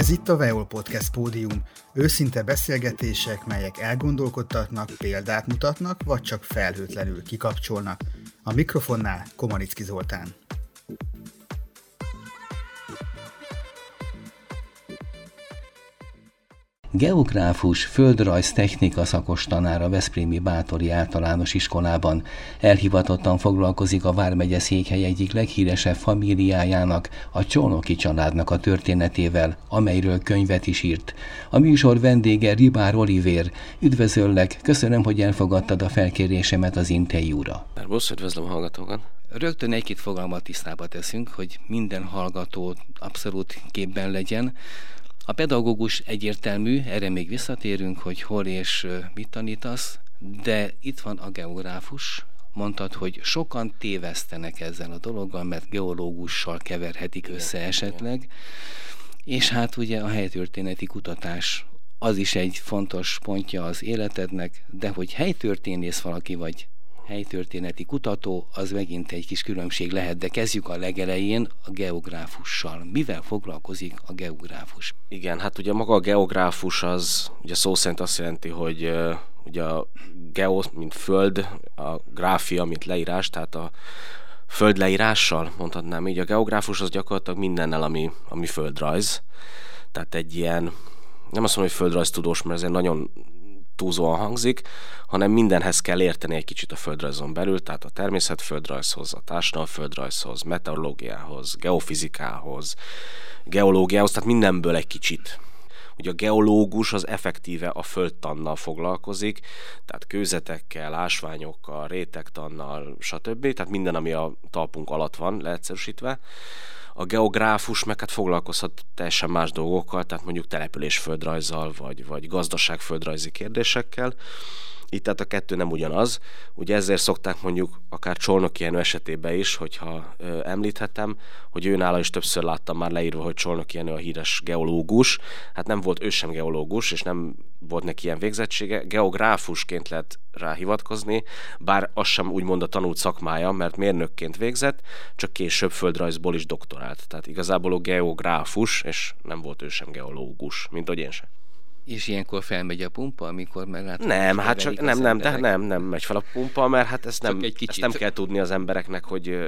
Ez itt a Veol Podcast pódium, őszinte beszélgetések, melyek elgondolkodtatnak, példát mutatnak, vagy csak felhőtlenül kikapcsolnak. A mikrofonnál Komanicki Zoltán. Geográfus, földrajz technika szakos tanára Veszprémi Bátori általános iskolában elhivatottan foglalkozik a Vármegye székhely egyik leghíresebb familiájának, a Csolnoki családnak a történetével, amelyről könyvet is írt. A műsor vendége Ribár Olivér. Üdvözöllek, köszönöm, hogy elfogadtad a felkérésemet az interjúra. Szervusz, üdvözlöm a hallgatókat! Rögtön egy-két fogalmat tisztába teszünk, hogy minden hallgató abszolút képben legyen. A pedagógus egyértelmű, erre még visszatérünk, hogy hol és mit tanítasz, de itt van a geográfus, mondtad, hogy sokan tévesztenek ezzel a dologgal, mert geológussal keverhetik össze esetleg, és hát ugye a helytörténeti kutatás az is egy fontos pontja az életednek, de hogy helytörténész valaki vagy helytörténeti kutató, az megint egy kis különbség lehet, de kezdjük a legelején a geográfussal. Mivel foglalkozik a geográfus? Igen, hát ugye maga a geográfus az ugye szó szerint azt jelenti, hogy ugye a geo, mint föld, a gráfia, mint leírás, tehát a föld leírással mondhatnám így. A geográfus az gyakorlatilag mindennel, ami, ami földrajz. Tehát egy ilyen, nem azt mondom, hogy földrajztudós, mert ez egy nagyon túlzóan hangzik, hanem mindenhez kell érteni egy kicsit a földrajzon belül, tehát a természetföldrajzhoz, a társadalomföldrajzhoz, meteorológiához, geofizikához, geológiához, tehát mindenből egy kicsit. Ugye a geológus az effektíve a földtannal foglalkozik, tehát kőzetekkel, ásványokkal, rétegtannal, stb. Tehát minden, ami a talpunk alatt van, leegyszerűsítve a geográfus meg hát foglalkozhat teljesen más dolgokkal, tehát mondjuk településföldrajzzal, vagy, vagy gazdaságföldrajzi kérdésekkel. Itt tehát a kettő nem ugyanaz. Ugye ezért szokták mondjuk akár Csolnoki Jenő esetében is, hogyha ö, említhetem, hogy ő nála is többször láttam már leírva, hogy Csolnoki Jenő a híres geológus. Hát nem volt ő sem geológus, és nem volt neki ilyen végzettsége. Geográfusként lehet rá hivatkozni, bár az sem úgymond a tanult szakmája, mert mérnökként végzett, csak később földrajzból is doktorált. Tehát igazából a geográfus, és nem volt ő sem geológus, mint hogy én sem. És ilyenkor felmegy a pumpa, amikor meglátod? Nem, hát csak nem, nem, de nem, nem megy fel a pumpa, mert hát ezt nem, egy ezt nem kell tudni az embereknek, hogy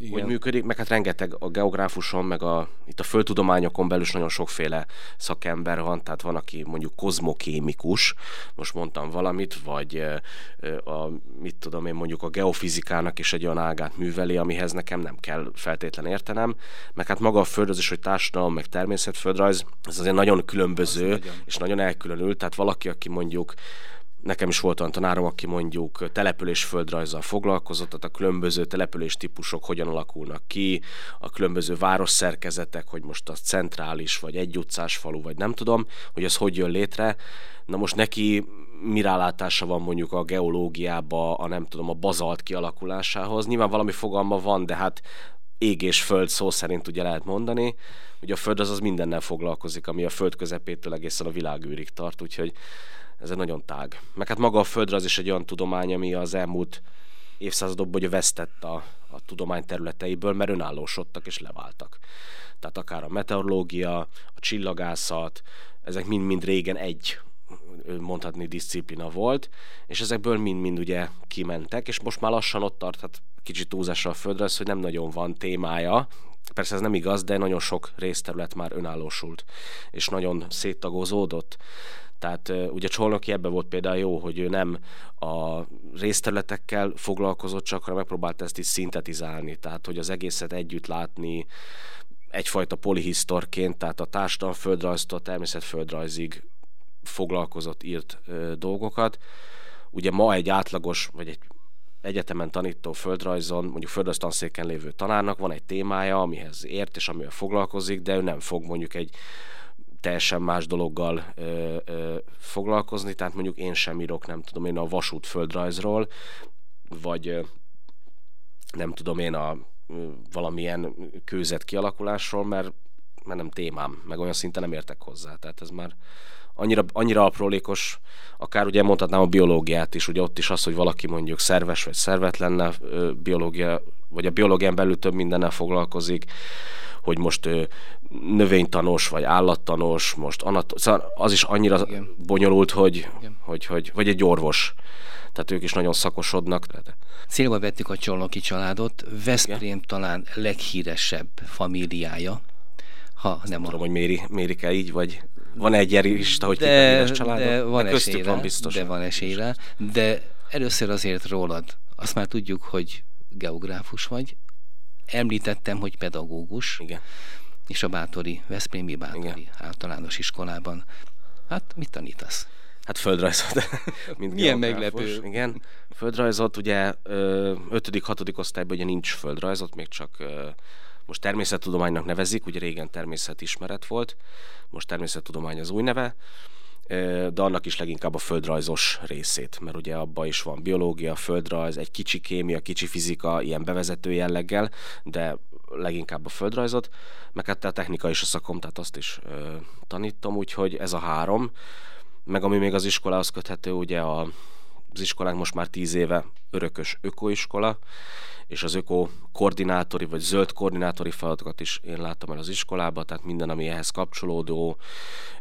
igen. hogy működik, meg hát rengeteg a geográfuson, meg a, itt a földtudományokon belül is nagyon sokféle szakember van, tehát van, aki mondjuk kozmokémikus, most mondtam valamit, vagy a, mit tudom én, mondjuk a geofizikának is egy olyan ágát műveli, amihez nekem nem kell feltétlen értenem, meg hát maga a földröz is, hogy társadalom, meg természetföldrajz, ez azért nagyon különböző, nagyon. és nagyon elkülönült, tehát valaki, aki mondjuk Nekem is volt olyan tanárom, aki mondjuk település földrajzzal foglalkozott, tehát a különböző település típusok hogyan alakulnak ki, a különböző városszerkezetek, hogy most az centrális, vagy egy utcás falu, vagy nem tudom, hogy ez hogy jön létre. Na most neki mi rálátása van mondjuk a geológiába, a nem tudom, a bazalt kialakulásához. Nyilván valami fogalma van, de hát ég és föld szó szerint ugye lehet mondani. Ugye a föld az az mindennel foglalkozik, ami a föld közepétől egészen a világűrig tart, úgyhogy ez egy nagyon tág. Meg hát maga a földre az is egy olyan tudomány, ami az elmúlt évszázadokban hogy vesztett a, a tudomány területeiből, mert önállósodtak és leváltak. Tehát akár a meteorológia, a csillagászat, ezek mind-mind régen egy mondhatni disziplina volt, és ezekből mind-mind ugye kimentek, és most már lassan ott tart, hát kicsit túlzásra a földre, az, hogy nem nagyon van témája, Persze ez nem igaz, de nagyon sok részterület már önállósult, és nagyon széttagozódott. Tehát ugye Csolnoki ebbe volt például jó, hogy ő nem a részterületekkel foglalkozott csak, hanem megpróbált ezt is szintetizálni, tehát hogy az egészet együtt látni, egyfajta polihisztorként, tehát a társadalom földrajztól természetföldrajzig foglalkozott, írt dolgokat. Ugye ma egy átlagos, vagy egy egyetemen tanító földrajzon, mondjuk földrajztanszéken lévő tanárnak van egy témája, amihez ért és amivel foglalkozik, de ő nem fog mondjuk egy teljesen más dologgal ö, ö, foglalkozni, tehát mondjuk én sem írok, nem tudom én a vasút földrajzról, vagy ö, nem tudom én a ö, valamilyen kőzet kialakulásról, mert, mert nem témám, meg olyan szinten nem értek hozzá, tehát ez már annyira, annyira aprólékos, akár ugye mondhatnám a biológiát is, ugye ott is az, hogy valaki mondjuk szerves vagy szervetlen biológia vagy a biológián belül több mindennel foglalkozik, hogy most ö, növénytanos, vagy állattanos, most anato- szóval az is annyira Igen. bonyolult, hogy, hogy, hogy, vagy egy orvos. Tehát ők is nagyon szakosodnak. Célba vettük a Csolnoki családot, Veszprém Igen. talán leghíresebb famíliája, ha nem tudom, a... hogy méri, mérik-e így, vagy van egy erista, hogy de, a De van de esélyre, van biztos. De van esélyre, de először azért rólad. Azt már tudjuk, hogy geográfus vagy. Említettem, hogy pedagógus. Igen. És a Bátori, Veszprémi Bátori Igen. általános iskolában. Hát mit tanítasz? Hát földrajzot. Mint Milyen meglepő. Igen. Földrajzot, ugye 5.-6. osztályban ugye nincs földrajzot, még csak most természettudománynak nevezik, ugye régen természetismeret volt, most természettudomány az új neve, de annak is leginkább a földrajzos részét, mert ugye abban is van biológia, földrajz, egy kicsi kémia, kicsi fizika, ilyen bevezető jelleggel, de leginkább a földrajzot, meg hát a technika is a szakom, tehát azt is ö, tanítom, úgyhogy ez a három, meg ami még az iskolához köthető, ugye a, az iskolánk most már tíz éve örökös ökoiskola, és az öko koordinátori vagy zöld koordinátori feladatokat is én láttam el az iskolába, tehát minden, ami ehhez kapcsolódó,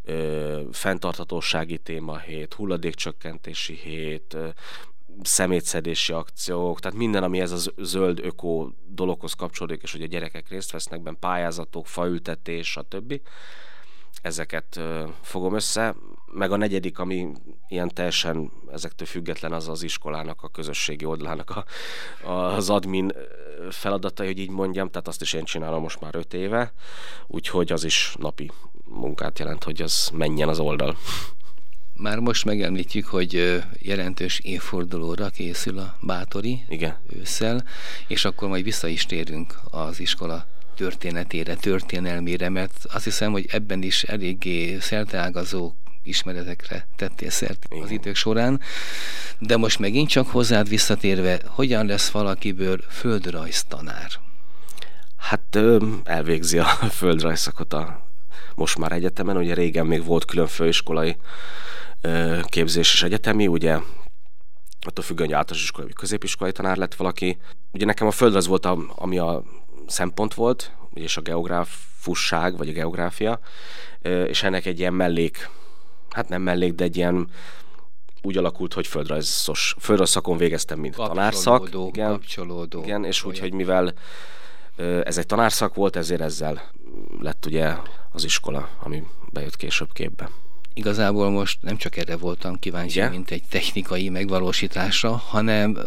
ö, fenntarthatósági téma hét, hulladékcsökkentési hét, ö, szemétszedési akciók, tehát minden, ami ez a zöld öko dologhoz kapcsolódik, és hogy a gyerekek részt vesznek benne, pályázatok, faültetés, stb. Ezeket fogom össze, meg a negyedik, ami ilyen teljesen ezektől független, az az iskolának, a közösségi oldalának a, az admin feladatai, hogy így mondjam, tehát azt is én csinálom most már öt éve, úgyhogy az is napi munkát jelent, hogy az menjen az oldal. Már most megemlítjük, hogy jelentős évfordulóra készül a Bátori Igen. ősszel, és akkor majd vissza is térünk az iskola történetére, történelmére, mert azt hiszem, hogy ebben is eléggé szerteágazó ismeretekre tettél szert Igen. az idők során. De most megint csak hozzád visszatérve, hogyan lesz valakiből földrajztanár? Hát elvégzi a földrajzszakot a most már egyetemen, ugye régen még volt külön főiskolai képzés és egyetemi, ugye attól függően, hogy általános iskolai vagy középiskolai tanár lett valaki. Ugye nekem a földrajz volt, a, ami a szempont volt, és a geográfusság, vagy a geográfia, és ennek egy ilyen mellék, hát nem mellék, de egy ilyen úgy alakult, hogy földrajzos, földrajz szakon végeztem, mint tanárszak. Igen, kapcsolódó. Igen, és úgy, hogy mivel ez egy tanárszak volt, ezért ezzel lett ugye az iskola, ami bejött később képbe. Igazából most nem csak erre voltam kíváncsi, Igen? mint egy technikai megvalósításra, hanem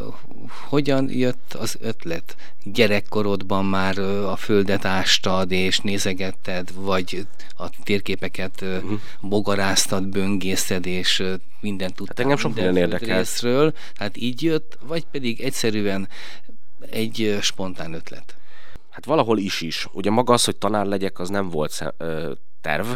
hogyan jött az ötlet? Gyerekkorodban már a földet ástad és nézegetted, vagy a térképeket uh-huh. bogaráztad, böngészted, és mindent tudtad hát engem sok minden érdekel. részről. Hát így jött, vagy pedig egyszerűen egy spontán ötlet? Hát valahol is is. Ugye maga az, hogy tanár legyek, az nem volt terv,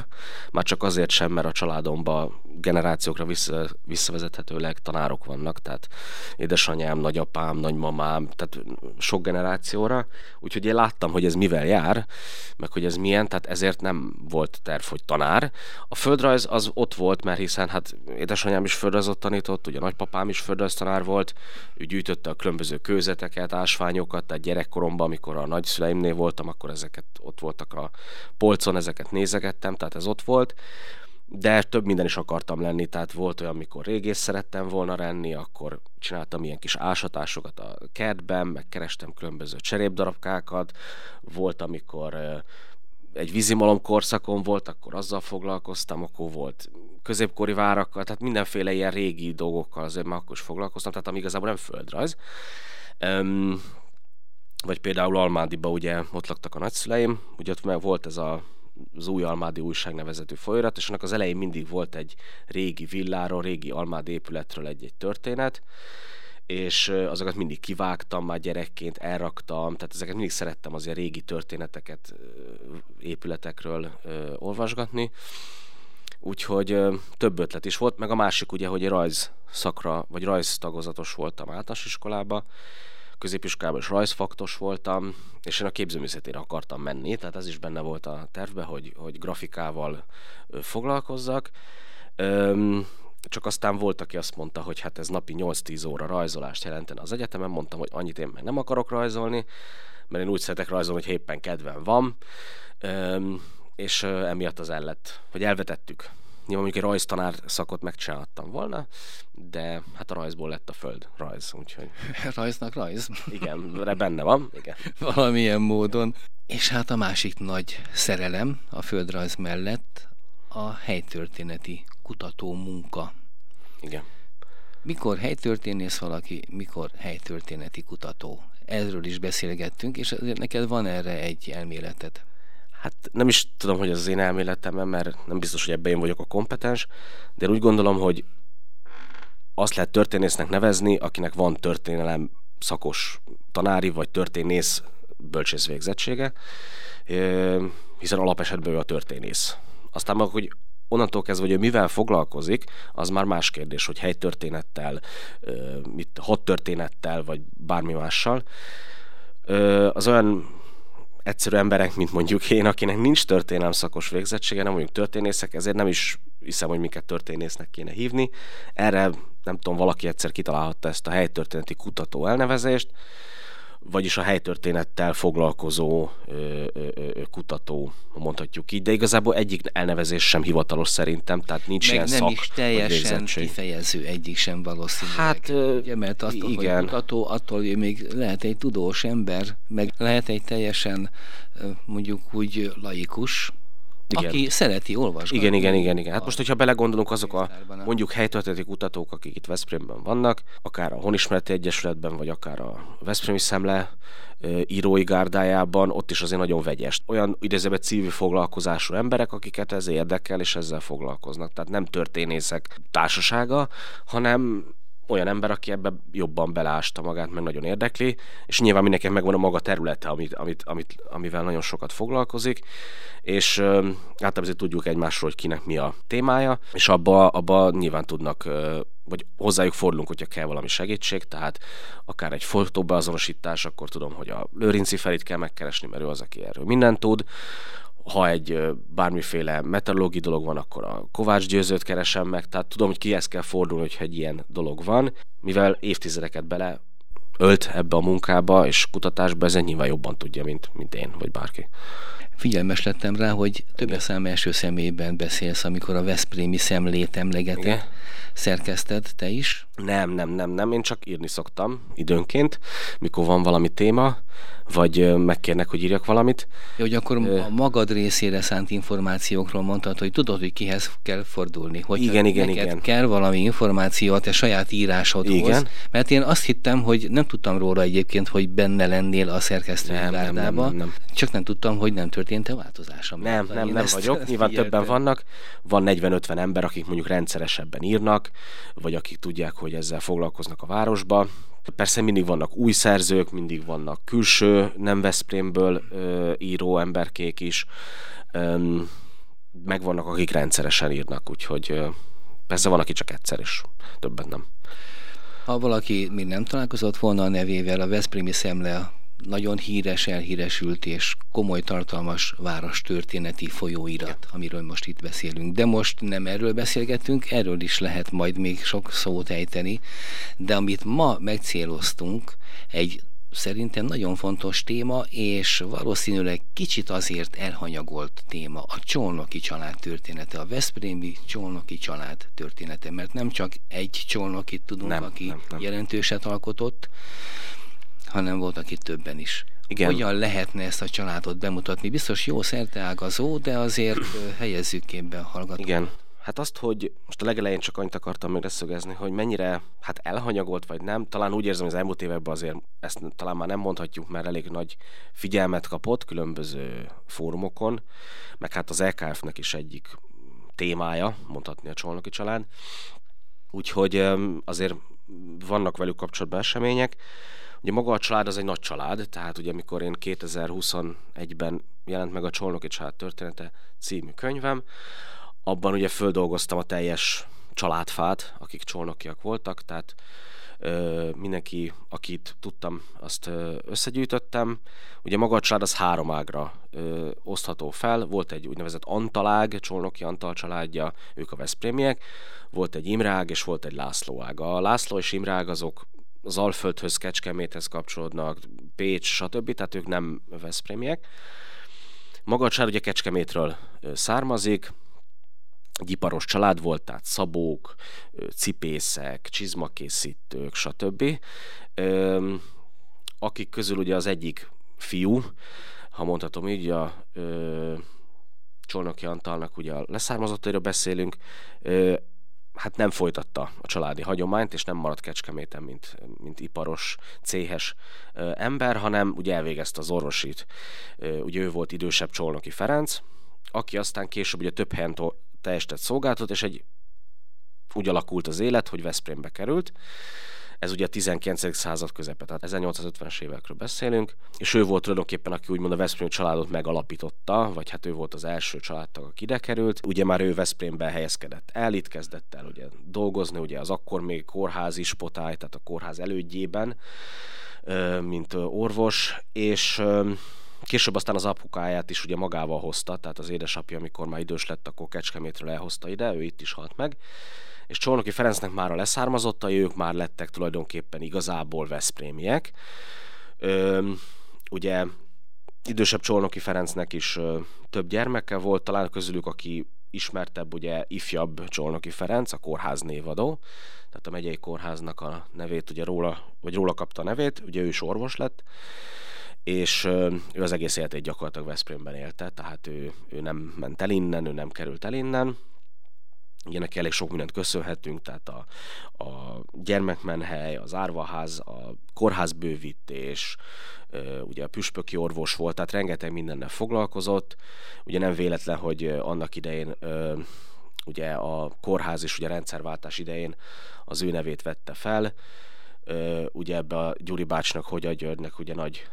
már csak azért sem, mert a családomban generációkra vissza, visszavezethetőleg tanárok vannak, tehát édesanyám, nagyapám, nagymamám, tehát sok generációra, úgyhogy én láttam, hogy ez mivel jár, meg hogy ez milyen, tehát ezért nem volt terv, hogy tanár. A földrajz az ott volt, mert hiszen hát édesanyám is földrajzot tanított, ugye nagypapám is földrajztanár volt, ő gyűjtötte a különböző kőzeteket, ásványokat, tehát gyerekkoromban, amikor a nagyszüleimnél voltam, akkor ezeket ott voltak a polcon, ezeket nézegettem, tehát ez ott volt de több minden is akartam lenni, tehát volt olyan, amikor régész szerettem volna lenni, akkor csináltam ilyen kis ásatásokat a kertben, meg kerestem különböző cserépdarabkákat, volt, amikor egy vízimalom korszakon volt, akkor azzal foglalkoztam, akkor volt középkori várakkal, tehát mindenféle ilyen régi dolgokkal azért már akkor is foglalkoztam, tehát ami igazából nem földrajz. Um, vagy például Almádiba ugye ott laktak a nagyszüleim, ugye ott volt ez a az új Almádi újság nevezetű folyamat, és annak az elején mindig volt egy régi villáról, régi Almádi épületről egy-egy történet, és azokat mindig kivágtam már gyerekként, elraktam, tehát ezeket mindig szerettem az ilyen régi történeteket épületekről olvasgatni. Úgyhogy több ötlet is volt, meg a másik ugye, hogy rajz szakra, vagy rajz tagozatos voltam általános iskolában, középiskolában is rajzfaktos voltam, és én a képzőművészetére akartam menni, tehát ez is benne volt a tervbe, hogy, hogy grafikával foglalkozzak. Üm, csak aztán volt, aki azt mondta, hogy hát ez napi 8-10 óra rajzolást jelentene az egyetemen, mondtam, hogy annyit én meg nem akarok rajzolni, mert én úgy szeretek rajzolni, hogy éppen kedven van, és emiatt az ellett, vagy elvetettük. Nyilván mondjuk egy rajztanár szakot megcsinálhattam volna, de hát a rajzból lett a föld rajz, úgyhogy... Rajznak rajz. Igen, benne van, igen. Valamilyen módon. És hát a másik nagy szerelem a földrajz mellett a helytörténeti kutató munka. Igen. Mikor helytörténész valaki, mikor helytörténeti kutató? Erről is beszélgettünk, és neked van erre egy elméleted. Hát nem is tudom, hogy ez az én elméletem, mert nem biztos, hogy ebben én vagyok a kompetens, de úgy gondolom, hogy azt lehet történésznek nevezni, akinek van történelem szakos tanári vagy történész bölcsész végzettsége, hiszen alapesetben ő a történész. Aztán meg, hogy onnantól kezdve, hogy ő mivel foglalkozik, az már más kérdés, hogy helytörténettel, mit, hadtörténettel, vagy bármi mással. Az olyan egyszerű emberek, mint mondjuk én, akinek nincs történelem szakos végzettsége, nem vagyunk történészek, ezért nem is hiszem, hogy minket történésznek kéne hívni. Erre nem tudom, valaki egyszer kitalálhatta ezt a helytörténeti kutató elnevezést, vagyis a helytörténettel foglalkozó ö, ö, ö, kutató, mondhatjuk így, de igazából egyik elnevezés sem hivatalos szerintem, tehát nincs Meg ilyen nem szak, is teljesen kifejező egyik sem valószínűleg. Hát, Ugye, mert attól, igen. hogy kutató, attól hogy még lehet egy tudós ember, meg lehet egy teljesen mondjuk úgy laikus, igen. aki szereti olvasni. Igen, igen, igen, igen. Hát most, hogyha belegondolunk azok a mondjuk helytörténeti kutatók, akik itt Veszprémben vannak, akár a Honismereti Egyesületben, vagy akár a Veszprémi Szemle írói gárdájában, ott is azért nagyon vegyes. Olyan idézőben civil foglalkozású emberek, akiket ez érdekel, és ezzel foglalkoznak. Tehát nem történészek társasága, hanem olyan ember, aki ebbe jobban belásta magát, meg nagyon érdekli, és nyilván mindenkinek megvan a maga területe, amit, amit, amit, amivel nagyon sokat foglalkozik, és általában azért tudjuk egymásról, hogy kinek mi a témája, és abba, abba nyilván tudnak vagy hozzájuk fordulunk, hogyha kell valami segítség, tehát akár egy fotóbeazonosítás, akkor tudom, hogy a Lőrinci Ferit kell megkeresni, mert ő az, aki erről mindent tud, ha egy bármiféle meteorológiai dolog van, akkor a Kovács Győzőt keresem meg, tehát tudom, hogy kihez kell fordulni, hogyha egy ilyen dolog van, mivel évtizedeket bele ölt ebbe a munkába és kutatásba, ezen nyilván jobban tudja, mint, mint én, vagy bárki. Figyelmes lettem rá, hogy több szám első személyben beszélsz, amikor a Veszprémi szemlét emlegeted. Szerkeszted te is? Nem, nem, nem, nem. Én csak írni szoktam időnként, mikor van valami téma, vagy megkérnek, hogy írjak valamit. Ja, hogy akkor a magad részére szánt információkról mondtad, hogy tudod, hogy kihez kell fordulni. Hogy igen, igen, igen. kell valami információ a te saját írásodhoz. Igen. Mert én azt hittem, hogy nem tudtam róla egyébként, hogy benne lennél a szerkesztői nem, nem, nem, nem, nem. Csak nem tudtam, hogy nem történt-e változás. Nem, nem, nem vagyok. Nyilván többen vannak. Van 40-50 ember, akik mondjuk rendszeresebben írnak, vagy akik tudják, hogy ezzel foglalkoznak a városba Persze mindig vannak új szerzők, mindig vannak külső, nem Veszprémből ö, író emberkék is, ö, meg vannak, akik rendszeresen írnak, úgyhogy ö, persze van, aki csak egyszer is, többen nem. Ha valaki még nem találkozott volna a nevével, a Veszprémi Szemle nagyon híres, elhíresült és komoly tartalmas város történeti folyóirat, Igen. amiről most itt beszélünk. De most nem erről beszélgetünk, erről is lehet majd még sok szót ejteni, de amit ma megcéloztunk, egy szerintem nagyon fontos téma, és valószínűleg kicsit azért elhanyagolt téma, a Csolnoki család története, a Veszprémi Csolnoki család története, mert nem csak egy Csolnokit tudunk, nem, aki nem, nem. jelentőset alkotott, hanem voltak itt többen is. Igen. Hogyan lehetne ezt a családot bemutatni? Biztos jó szerteágazó, de azért helyezzük képbe a hallgatót. Igen. Hát azt, hogy most a legelején csak annyit akartam még leszögezni, hogy mennyire hát elhanyagolt vagy nem, talán úgy érzem, hogy az elmúlt években azért ezt talán már nem mondhatjuk, mert elég nagy figyelmet kapott különböző fórumokon, meg hát az LKF-nek is egyik témája, mondhatni a Csolnoki család. Úgyhogy azért vannak velük kapcsolatban események. Ugye maga a család az egy nagy család, tehát ugye amikor én 2021-ben jelent meg a Csolnoki család története című könyvem, abban ugye földolgoztam a teljes családfát, akik csolnokiak voltak, tehát mindenki, akit tudtam, azt összegyűjtöttem. Ugye maga a család az három ágra osztható fel. Volt egy úgynevezett Antalág, Csolnoki Antal családja, ők a Veszprémiek. Volt egy Imrág, és volt egy László ág. A László és Imrág azok az Alföldhöz, Kecskeméthez kapcsolódnak, Pécs, stb. Tehát ők nem Veszprémiek. Maga a család ugye Kecskemétről származik, egy iparos család volt, tehát szabók, cipészek, csizmakészítők, stb. Akik közül ugye az egyik fiú, ha mondhatom így, a Csolnoki Antalnak ugye a leszármazottairól beszélünk, hát nem folytatta a családi hagyományt, és nem maradt Kecskeméten, mint, mint iparos, céhes ember, hanem ugye elvégezte az orvosit. Ugye ő volt idősebb Csolnoki Ferenc, aki aztán később ugye több helyen teljesített szolgáltat, és egy úgy alakult az élet, hogy Veszprémbe került. Ez ugye a 19. század közepe, tehát 1850-es évekről beszélünk, és ő volt tulajdonképpen, aki úgymond a Veszprém családot megalapította, vagy hát ő volt az első családtag, aki ide került. Ugye már ő Veszprémbe helyezkedett el, itt kezdett el ugye dolgozni, ugye az akkor még kórházi spotály, tehát a kórház elődjében, mint orvos, és Később aztán az apukáját is ugye magával hozta, tehát az édesapja, amikor már idős lett, akkor Kecskemétről elhozta ide, ő itt is halt meg. És Csolnoki Ferencnek már a leszármazottai, ők már lettek tulajdonképpen igazából Veszprémiek. Ö, ugye idősebb Csolnoki Ferencnek is ö, több gyermeke volt, talán közülük, aki ismertebb, ugye ifjabb Csolnoki Ferenc, a kórház névadó, tehát a megyei kórháznak a nevét, ugye róla, vagy róla kapta a nevét, ugye ő is orvos lett, és ő az egész életét gyakorlatilag Veszprémben élte, tehát ő, ő nem ment el innen, ő nem került el innen, Ugye neki elég sok mindent köszönhetünk, tehát a, a gyermekmenhely, az árvaház, a kórházbővítés, ugye a püspöki orvos volt, tehát rengeteg mindennel foglalkozott. Ugye nem véletlen, hogy annak idején ugye a kórház is ugye rendszerváltás idején az ő nevét vette fel. Ugye ebbe a Gyuri bácsnak, hogy a Györgynek ugye nagy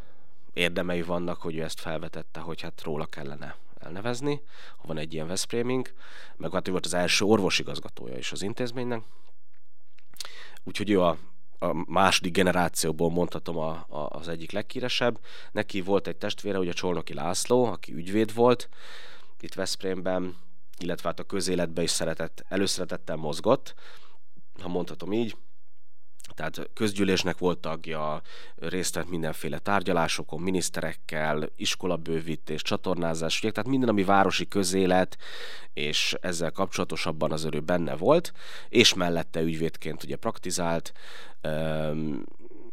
érdemei vannak, hogy ő ezt felvetette, hogy hát róla kellene elnevezni, ha van egy ilyen Veszprémink, meg hát ő volt az első orvosigazgatója is az intézménynek, úgyhogy ő a, a második generációból mondhatom a, a, az egyik legkíresebb. Neki volt egy testvére, ugye Csolnoki László, aki ügyvéd volt itt Veszprémben, illetve hát a közéletben is szeretett, előszeretettel mozgott, ha mondhatom így, tehát közgyűlésnek volt tagja, részt vett mindenféle tárgyalásokon, miniszterekkel, iskolabővítés, csatornázás, ugye, tehát minden, ami városi közélet, és ezzel kapcsolatosabban az ő benne volt, és mellette ügyvédként ugye praktizált,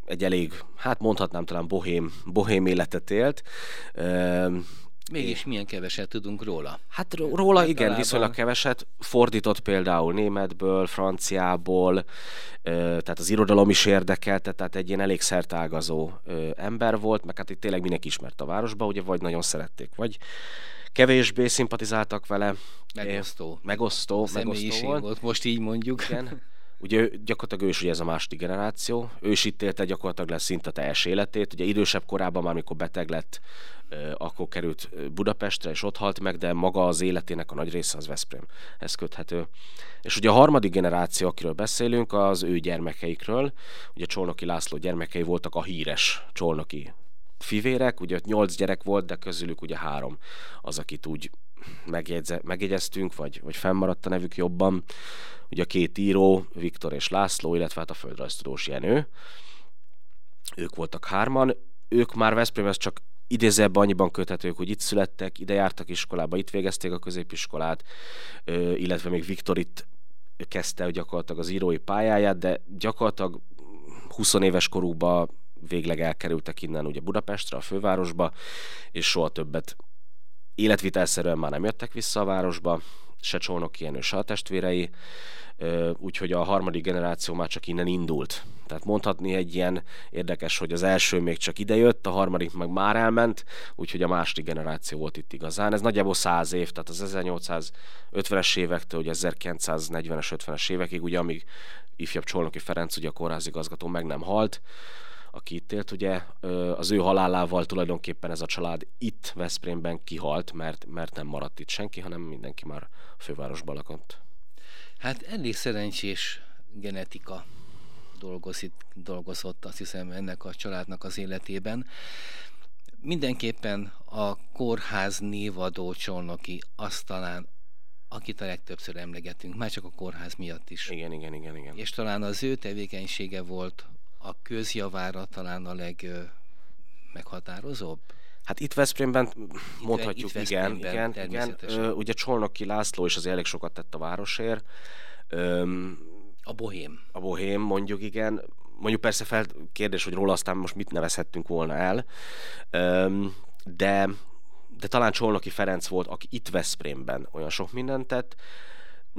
egy elég, hát mondhatnám talán bohém, bohém életet élt, Mégis milyen keveset tudunk róla? Hát róla igen, talában... viszonylag keveset. Fordított például németből, franciából, tehát az irodalom is érdekelte, tehát egy ilyen elég szertágazó ember volt, meg hát itt tényleg mindenki ismert a városba, ugye vagy nagyon szerették, vagy kevésbé szimpatizáltak vele. Megosztó. Megosztó, megosztó volt. volt. Most így mondjuk. Igen. Ugye gyakorlatilag ő is ugye ez a második generáció, ő is itt élte gyakorlatilag lesz szinte teljes életét. Ugye idősebb korában már, amikor beteg lett, akkor került Budapestre, és ott halt meg, de maga az életének a nagy része az Veszprémhez köthető. És ugye a harmadik generáció, akiről beszélünk, az ő gyermekeikről. Ugye Csolnoki László gyermekei voltak a híres Csolnoki fivérek, ugye nyolc gyerek volt, de közülük ugye három az, akit úgy megjegyze, megjegyeztünk, vagy, vagy fennmaradt a nevük jobban. Ugye a két író, Viktor és László, illetve hát a földrajztudós Jenő. Ők voltak hárman. Ők már Veszprémhez csak idézőbb annyiban köthetők, hogy itt születtek, ide jártak iskolába, itt végezték a középiskolát, illetve még Viktor itt kezdte gyakorlatilag az írói pályáját, de gyakorlatilag 20 éves korukban végleg elkerültek innen ugye Budapestre, a fővárosba, és soha többet életvitelszerűen már nem jöttek vissza a városba, se Csolnoki Jenő, se a testvérei, úgyhogy a harmadik generáció már csak innen indult. Tehát mondhatni egy ilyen érdekes, hogy az első még csak idejött, a harmadik meg már elment, úgyhogy a második generáció volt itt igazán. Ez nagyjából száz év, tehát az 1850-es évektől, ugye 1940-es, 50-es évekig, ugye amíg ifjabb Csolnoki Ferenc, ugye a kórházigazgató meg nem halt, aki itt élt, ugye az ő halálával tulajdonképpen ez a család itt Veszprémben kihalt, mert, mert nem maradt itt senki, hanem mindenki már a fővárosban lakott. Hát elég szerencsés genetika dolgozik, dolgozott, azt hiszem, ennek a családnak az életében. Mindenképpen a kórház névadó csolnoki azt talán akit a legtöbbször emlegetünk, már csak a kórház miatt is. Igen, igen, igen, igen. És talán az ő tevékenysége volt a közjavára talán a legmeghatározóbb? Hát itt Veszprémben mondhatjuk, itt igen, igen, igen. Ö, ugye Csolnoki László is az elég sokat tett a városért. Öm, a bohém. A bohém, mondjuk igen. Mondjuk persze fel kérdés, hogy róla aztán most mit nevezhettünk volna el. Öm, de de talán Csolnoki Ferenc volt, aki itt Veszprémben olyan sok mindent tett.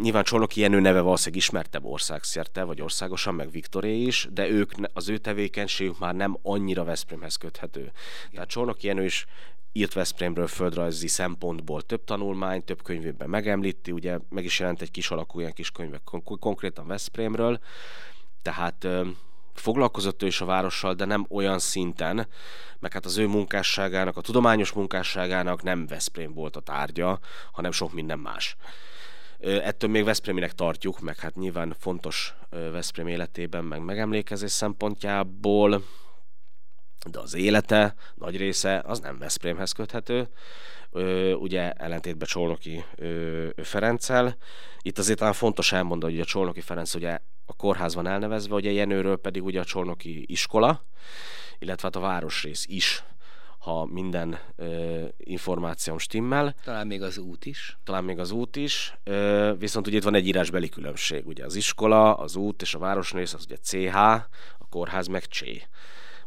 Nyilván Csolnoki Jenő neve valószínűleg ismertebb országszerte, vagy országosan, meg Viktoré is, de ők, az ő tevékenységük már nem annyira Veszprémhez köthető. Igen. Tehát Csolnoki Jenő is írt Veszprémről földrajzi szempontból több tanulmány, több könyvében megemlíti, ugye meg is jelent egy kis alakú ilyen kis könyvek konkrétan Veszprémről, tehát foglalkozott ő is a várossal, de nem olyan szinten, meg hát az ő munkásságának, a tudományos munkásságának nem Veszprém volt a tárgya, hanem sok minden más. Ettől még Veszpréminek tartjuk, meg hát nyilván fontos Veszprém életében, meg megemlékezés szempontjából, de az élete nagy része az nem Veszprémhez köthető, ugye ellentétben Csolnoki Ferenccel. Itt azért talán fontos elmondani, hogy a Csolnoki Ferenc ugye a kórház van elnevezve, ugye Jenőről pedig ugye a Csolnoki iskola, illetve hát a városrész is ha minden ö, információm stimmel. Talán még az út is. Talán még az út is, ö, viszont ugye itt van egy írásbeli különbség, ugye az iskola, az út és a városrész az ugye CH, a kórház meg C.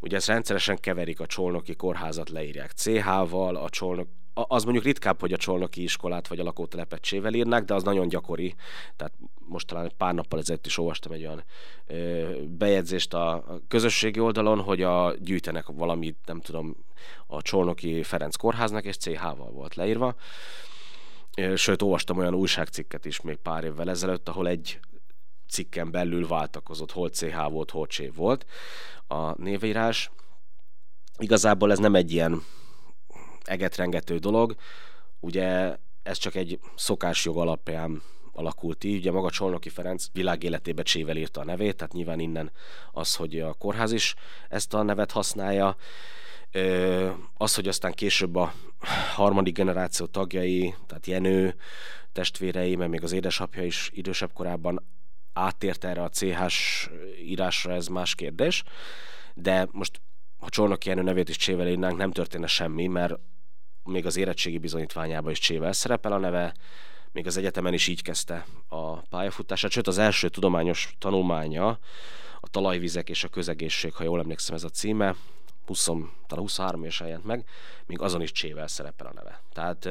Ugye ezt rendszeresen keverik a csolnoki kórházat, leírják CH-val, a csolnok, az mondjuk ritkább, hogy a csolnoki iskolát vagy a lakótelepet csével írnak, de az nagyon gyakori. Tehát most talán pár nappal ezelőtt is olvastam egy olyan ö, bejegyzést a közösségi oldalon, hogy a gyűjtenek valamit, nem tudom, a Csolnoki Ferenc kórháznak, és CH-val volt leírva. Sőt, olvastam olyan újságcikket is még pár évvel ezelőtt, ahol egy cikken belül váltakozott, hol CH volt, hol C volt a névírás. Igazából ez nem egy ilyen egetrengető dolog, ugye ez csak egy szokásjog alapján alakult így. Ugye maga Csolnoki Ferenc világéletébe Csével írta a nevét, tehát nyilván innen az, hogy a kórház is ezt a nevet használja. Az, hogy aztán később a harmadik generáció tagjai, tehát Jenő, testvérei, mert még az édesapja is idősebb korában áttért erre a CH-s írásra, ez más kérdés. De most, ha Csolnoki Jenő nevét is Csével írnánk, nem történne semmi, mert még az érettségi bizonyítványában is Csével szerepel a neve, még az egyetemen is így kezdte a pályafutását, sőt az első tudományos tanulmánya a talajvizek és a közegészség, ha jól emlékszem ez a címe, 20, talán 23 évesen jelent meg, még azon is Csével szerepel a neve. Tehát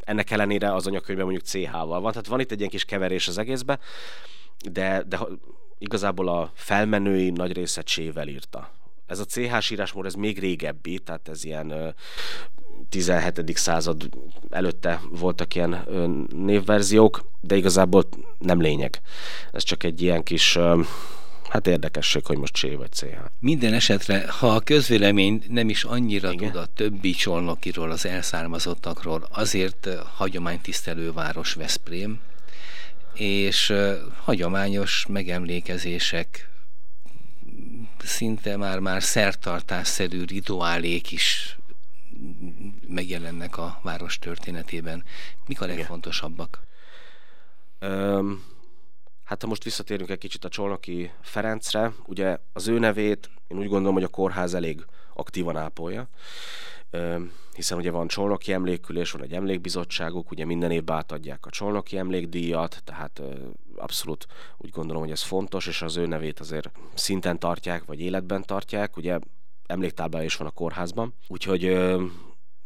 ennek ellenére az anyakönyvben mondjuk CH-val van, tehát van itt egy ilyen kis keverés az egészbe, de, de igazából a felmenői nagy része Csével írta. Ez a CH írásmód, ez még régebbi, tehát ez ilyen 17. század előtte voltak ilyen névverziók, de igazából nem lényeg. Ez csak egy ilyen kis Hát érdekesség, hogy most C vagy CH. Minden esetre, ha a közvélemény nem is annyira Igen? tud a többi csolnokiról, az elszármazottakról, azért hagyománytisztelő város Veszprém, és hagyományos megemlékezések szinte már-már szertartásszerű rituálék is megjelennek a város történetében. Mik a legfontosabbak? Um, hát ha most visszatérünk egy kicsit a Csolnoki Ferencre, ugye az ő nevét én úgy gondolom, hogy a kórház elég aktívan ápolja, hiszen ugye van Csolnoki emlékülés, van egy emlékbizottságuk, ugye minden évben átadják a Csolnoki emlékdíjat, tehát abszolút úgy gondolom, hogy ez fontos, és az ő nevét azért szinten tartják, vagy életben tartják, ugye emléktáblája is van a kórházban, úgyhogy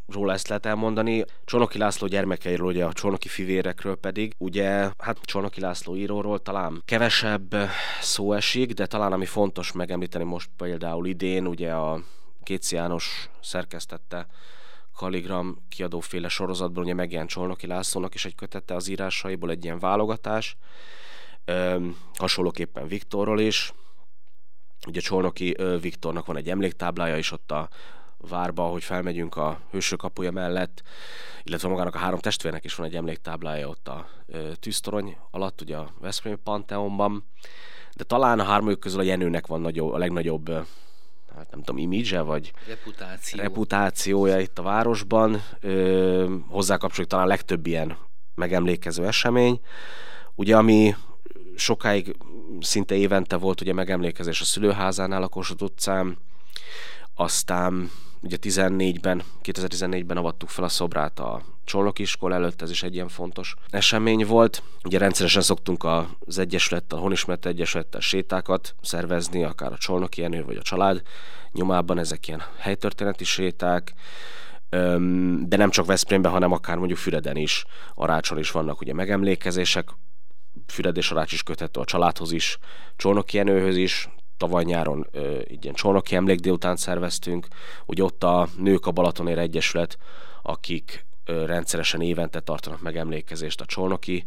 róla ezt lehet elmondani. Csonoki László gyermekeiről, ugye a Csonoki fivérekről pedig, ugye hát Csonoki László íróról talán kevesebb szó esik, de talán ami fontos megemlíteni most például idén, ugye a Géci János szerkesztette Kaligram kiadóféle sorozatban ugye megjelent Csolnoki Lászlónak is egy kötette az írásaiból, egy ilyen válogatás. Üm, hasonlóképpen Viktorról is. Ugye Csolnoki Viktornak van egy emléktáblája is ott a várba, hogy felmegyünk a hősök kapuja mellett, illetve magának a három testvérnek is van egy emléktáblája ott a tűztorony alatt, ugye a Veszprém Panteonban. de talán a hármójuk közül a Jenőnek van nagyobb, a legnagyobb hát nem tudom, image vagy Reputáció. reputációja itt a városban. Ö, hozzá kapcsolódik talán a legtöbb ilyen megemlékező esemény. Ugye, ami sokáig szinte évente volt ugye megemlékezés a szülőházánál a Kossuth utcán, aztán ugye 14-ben, 2014-ben avattuk fel a szobrát a Csolnok iskola előtt, ez is egy ilyen fontos esemény volt. Ugye rendszeresen szoktunk az Egyesülettel, a Honismert Egyesülettel sétákat szervezni, akár a Csolnoki Jenő vagy a család nyomában, ezek ilyen helytörténeti séták, de nem csak Veszprémben, hanem akár mondjuk Füreden is, Arácson is vannak ugye megemlékezések, Füred és Arács is köthető a családhoz is, Csolnoki Jenőhöz is, tavaly nyáron egy ilyen Csolnoki emlék délután szerveztünk, ugye ott a Nők a Balatonér Egyesület, akik rendszeresen évente tartanak megemlékezést a Csolnoki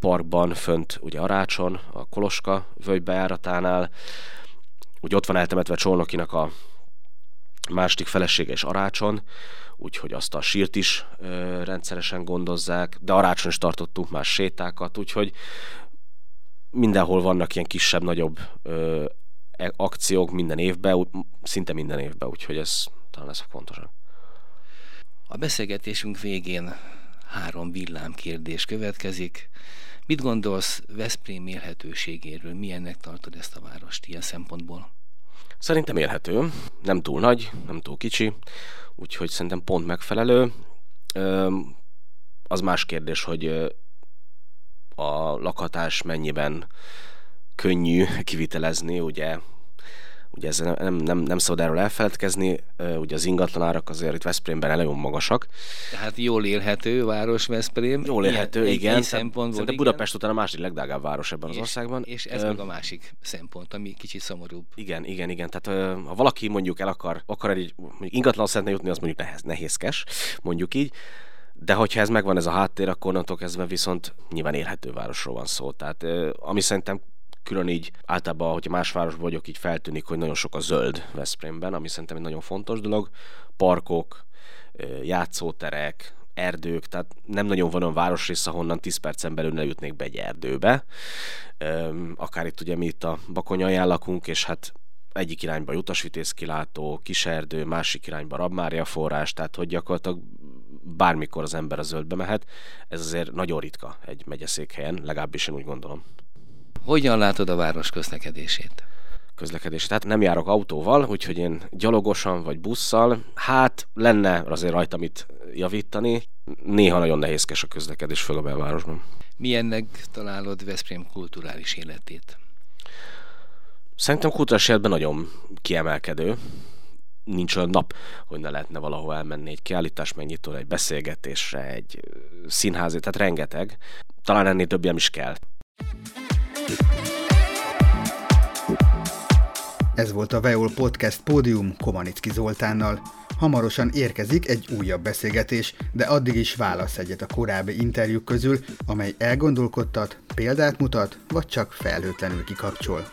parkban, fönt ugye Arácson, a Koloska völgybejáratánál. Ugye ott van eltemetve Csolnokinak a második felesége és Arácson, úgyhogy azt a sírt is ö, rendszeresen gondozzák, de Arácson is tartottunk más sétákat, úgyhogy mindenhol vannak ilyen kisebb-nagyobb akciók minden évben, szinte minden évben, úgyhogy ez talán ez fontosabb. A beszélgetésünk végén három villámkérdés következik. Mit gondolsz Veszprém élhetőségéről? Milyennek tartod ezt a várost ilyen szempontból? Szerintem élhető, nem túl nagy, nem túl kicsi, úgyhogy szerintem pont megfelelő. Az más kérdés, hogy a lakhatás mennyiben könnyű kivitelezni, ugye ugye ez nem, nem, nem szabad erről elfeledkezni, ugye az ingatlanárak azért itt Veszprémben nagyon magasak. Tehát jól élhető város Veszprém. Jól élhető, ilyen, igen. Egy szempontból, igen. Budapest után a második legdrágább város ebben és, az országban. És ez uh, meg a másik szempont, ami kicsit szomorúbb. Igen, igen, igen. Tehát uh, ha valaki mondjuk el akar, akar egy ingatlan szeretne jutni, az mondjuk nehéz, nehézkes, mondjuk így. De hogyha ez megvan ez a háttér, akkor onnantól kezdve viszont nyilván élhető városról van szó. Tehát ami szerintem külön így általában, hogyha más városban vagyok, így feltűnik, hogy nagyon sok a zöld Veszprémben, ami szerintem egy nagyon fontos dolog. Parkok, játszóterek, erdők, tehát nem nagyon van olyan városrész, ahonnan 10 percen belül ne jutnék be egy erdőbe. Akár itt ugye mi itt a Bakonyaján lakunk, és hát egyik irányba utasvitéz kilátó, kiserdő, másik irányba Rabmária forrás, tehát hogy gyakorlatilag bármikor az ember a zöldbe mehet. Ez azért nagyon ritka egy megyeszékhelyen, legalábbis én úgy gondolom. Hogyan látod a város közlekedését? közlekedés. Tehát nem járok autóval, úgyhogy én gyalogosan vagy busszal, hát lenne azért rajta mit javítani. Néha nagyon nehézkes a közlekedés föl a belvárosban. Milyennek találod Veszprém kulturális életét? Szerintem kulturális életben nagyon kiemelkedő. Nincs olyan nap, hogy ne lehetne valahol elmenni egy kiállítás megnyitó, egy beszélgetésre, egy színházi, tehát rengeteg. Talán ennél több is kell. Ez volt a Veol Podcast Pódium Komanicki Zoltánnal. Hamarosan érkezik egy újabb beszélgetés, de addig is válasz egyet a korábbi interjúk közül, amely elgondolkodtat, példát mutat, vagy csak felhőtlenül kikapcsol.